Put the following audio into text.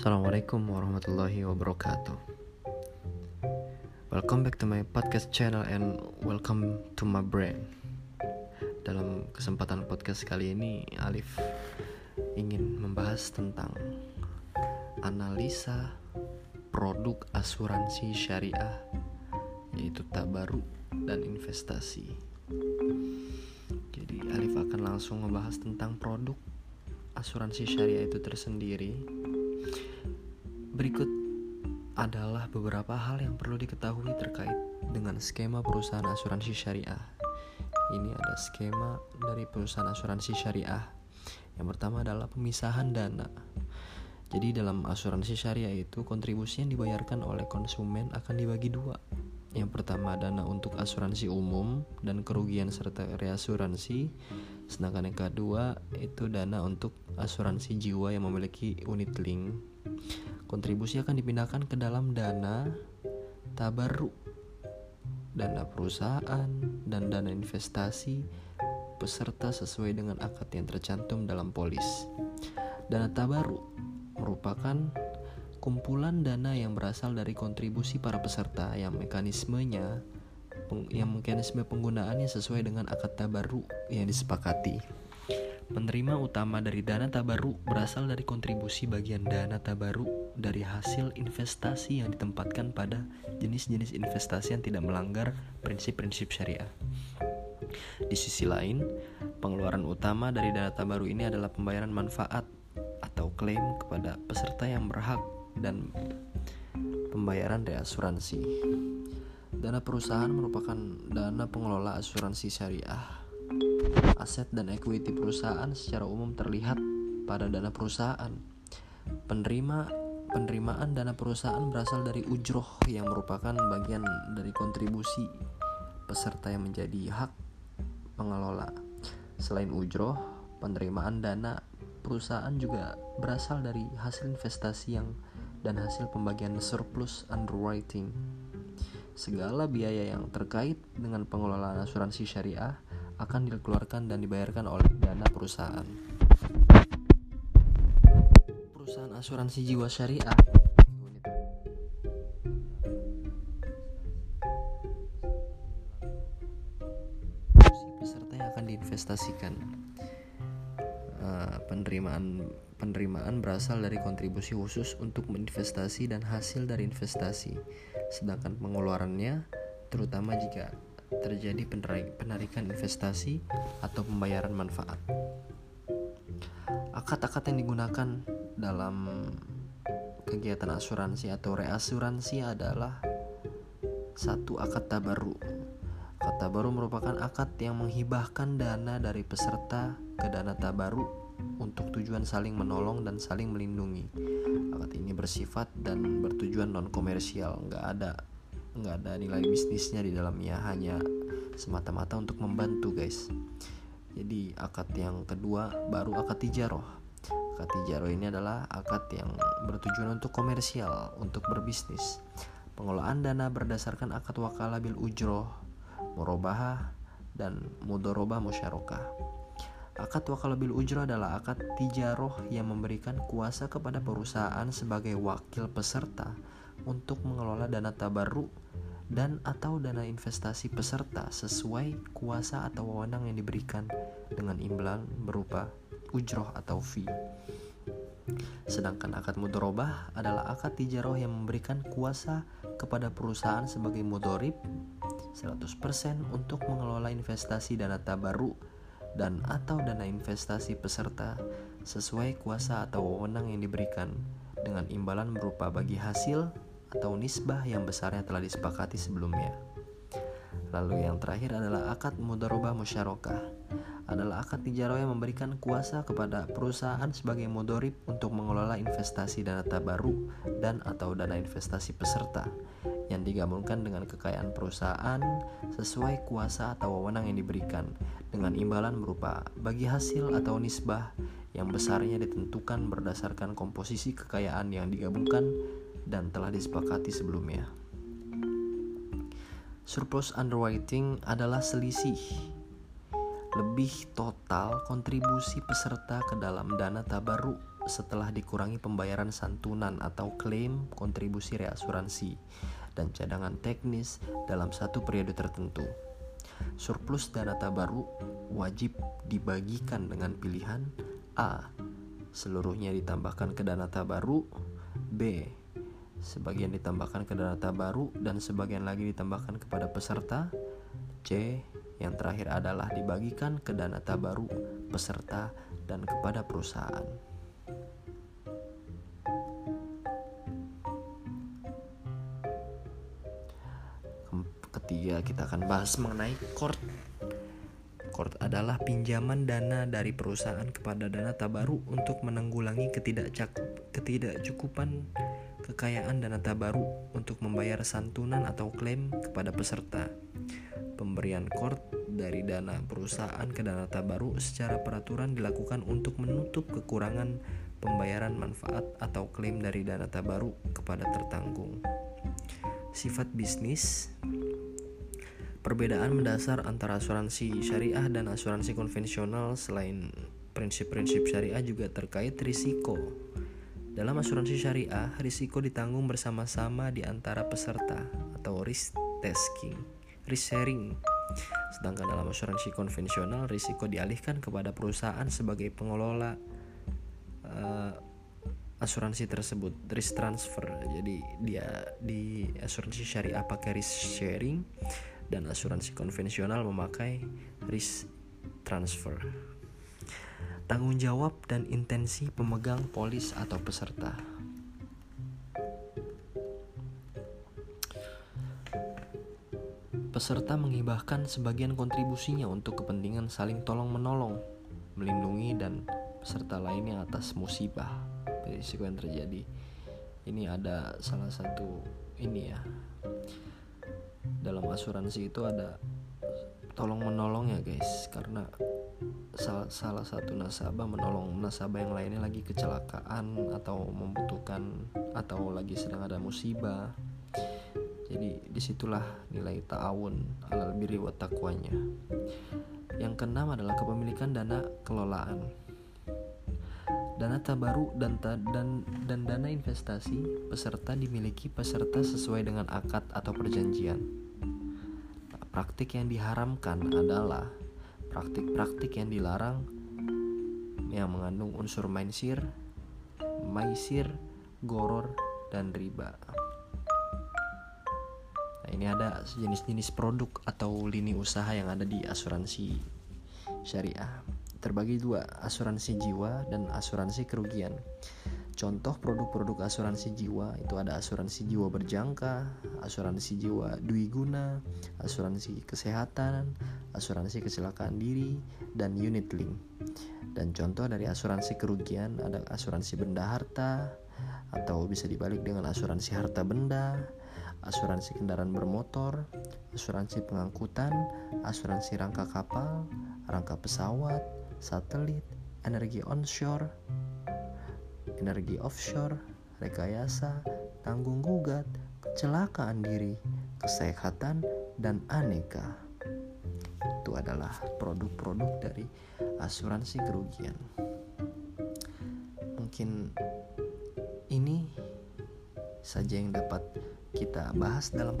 Assalamualaikum warahmatullahi wabarakatuh. Welcome back to my podcast channel and welcome to my brain. Dalam kesempatan podcast kali ini, Alif ingin membahas tentang analisa produk asuransi syariah, yaitu tabaru dan investasi. Jadi, Alif akan langsung membahas tentang produk asuransi syariah itu tersendiri Berikut adalah beberapa hal yang perlu diketahui terkait dengan skema perusahaan asuransi syariah. Ini ada skema dari perusahaan asuransi syariah. Yang pertama adalah pemisahan dana. Jadi dalam asuransi syariah itu kontribusi yang dibayarkan oleh konsumen akan dibagi dua. Yang pertama dana untuk asuransi umum dan kerugian serta reasuransi. Sedangkan yang kedua itu dana untuk asuransi jiwa yang memiliki unit link Kontribusi akan dipindahkan ke dalam dana tabaruk, dana perusahaan, dan dana investasi peserta sesuai dengan akad yang tercantum dalam polis. Dana tabaruk merupakan kumpulan dana yang berasal dari kontribusi para peserta yang mekanismenya yang mekanisme penggunaannya sesuai dengan akad tabaruk yang disepakati. Penerima utama dari dana tabaru berasal dari kontribusi bagian dana tabaru dari hasil investasi yang ditempatkan pada jenis-jenis investasi yang tidak melanggar prinsip-prinsip syariah. Di sisi lain, pengeluaran utama dari dana tabaru ini adalah pembayaran manfaat atau klaim kepada peserta yang berhak dan pembayaran reasuransi. Dana perusahaan merupakan dana pengelola asuransi syariah Aset dan equity perusahaan secara umum terlihat pada dana perusahaan. Penerima penerimaan dana perusahaan berasal dari ujroh yang merupakan bagian dari kontribusi peserta yang menjadi hak pengelola. Selain ujroh, penerimaan dana perusahaan juga berasal dari hasil investasi yang dan hasil pembagian surplus underwriting. Segala biaya yang terkait dengan pengelolaan asuransi syariah akan dikeluarkan dan dibayarkan oleh dana perusahaan. Perusahaan asuransi jiwa syariah peserta akan diinvestasikan. Uh, penerimaan penerimaan berasal dari kontribusi khusus untuk investasi dan hasil dari investasi, sedangkan pengeluarannya terutama jika terjadi penarikan investasi atau pembayaran manfaat. Akad-akad yang digunakan dalam kegiatan asuransi atau reasuransi adalah satu akad tabaru. Akad tabaru merupakan akad yang menghibahkan dana dari peserta ke dana tabaru untuk tujuan saling menolong dan saling melindungi. Akad ini bersifat dan bertujuan non komersial, nggak ada nggak ada nilai bisnisnya di dalamnya hanya semata-mata untuk membantu guys. Jadi akad yang kedua baru akad tijaroh. Akad tijaroh ini adalah akad yang bertujuan untuk komersial untuk berbisnis. Pengelolaan dana berdasarkan akad wakalah bil ujroh murobahah dan mudorobah musyarakah. Akad wakalah bil ujroh adalah akad tijaroh yang memberikan kuasa kepada perusahaan sebagai wakil peserta untuk mengelola dana tabarru dan atau dana investasi peserta sesuai kuasa atau wewenang yang diberikan dengan imbalan berupa ujroh atau fee. Sedangkan akad mudorobah adalah akad tijaroh yang memberikan kuasa kepada perusahaan sebagai mudorib 100% untuk mengelola investasi dana tabaru dan atau dana investasi peserta sesuai kuasa atau wewenang yang diberikan dengan imbalan berupa bagi hasil atau nisbah yang besarnya telah disepakati sebelumnya. Lalu yang terakhir adalah akad mudharabah musyarakah. Adalah akad tijarah yang memberikan kuasa kepada perusahaan sebagai mudorib untuk mengelola investasi dana tabaru dan atau dana investasi peserta yang digabungkan dengan kekayaan perusahaan sesuai kuasa atau wewenang yang diberikan dengan imbalan berupa bagi hasil atau nisbah yang besarnya ditentukan berdasarkan komposisi kekayaan yang digabungkan dan telah disepakati sebelumnya. Surplus underwriting adalah selisih lebih total kontribusi peserta ke dalam dana tabaruk setelah dikurangi pembayaran santunan atau klaim kontribusi reasuransi dan cadangan teknis dalam satu periode tertentu. Surplus dana tabaruk wajib dibagikan dengan pilihan A. Seluruhnya ditambahkan ke dana tabaruk B. Sebagian ditambahkan ke dana tabaruk dan sebagian lagi ditambahkan kepada peserta C. Yang terakhir adalah dibagikan ke dana tabaruk peserta dan kepada perusahaan. Ketiga, kita akan bahas mengenai court. Court adalah pinjaman dana dari perusahaan kepada dana tabaru untuk menanggulangi ketidakcukupan kekayaan dana tabaru untuk membayar santunan atau klaim kepada peserta. Pemberian court dari dana perusahaan ke dana tabaru secara peraturan dilakukan untuk menutup kekurangan pembayaran manfaat atau klaim dari dana tabaru kepada tertanggung. Sifat bisnis Perbedaan mendasar antara asuransi syariah dan asuransi konvensional selain prinsip-prinsip syariah juga terkait risiko. Dalam asuransi syariah, risiko ditanggung bersama-sama di antara peserta atau risk taking, risk sharing. Sedangkan dalam asuransi konvensional, risiko dialihkan kepada perusahaan sebagai pengelola uh, asuransi tersebut, risk transfer. Jadi dia di asuransi syariah pakai risk sharing dan asuransi konvensional memakai risk transfer. Tanggung jawab dan intensi pemegang polis atau peserta. Peserta menghibahkan sebagian kontribusinya untuk kepentingan saling tolong-menolong, melindungi dan peserta lainnya atas musibah risiko yang terjadi. Ini ada salah satu ini ya dalam asuransi itu ada tolong menolong ya guys. Karena salah, salah satu nasabah menolong nasabah yang lainnya lagi kecelakaan atau membutuhkan atau lagi sedang ada musibah. Jadi di situlah nilai ta'awun alal biri wa takwanya yang keenam adalah kepemilikan dana kelolaan dana tabaru dan ta, dan dan dana investasi peserta dimiliki peserta sesuai dengan akad atau perjanjian Praktik yang diharamkan adalah praktik-praktik yang dilarang yang mengandung unsur mainsir, maisir, goror, dan riba. Nah, ini ada jenis-jenis produk atau lini usaha yang ada di asuransi syariah. Terbagi dua, asuransi jiwa dan asuransi kerugian. Contoh produk-produk asuransi jiwa itu ada asuransi jiwa berjangka, asuransi jiwa dwi guna, asuransi kesehatan, asuransi kecelakaan diri, dan unit link. Dan contoh dari asuransi kerugian ada asuransi benda harta atau bisa dibalik dengan asuransi harta benda, asuransi kendaraan bermotor, asuransi pengangkutan, asuransi rangka kapal, rangka pesawat, satelit, energi onshore, energi offshore, rekayasa, tanggung gugat, kecelakaan diri, kesehatan, dan aneka. Itu adalah produk-produk dari asuransi kerugian. Mungkin ini saja yang dapat kita bahas dalam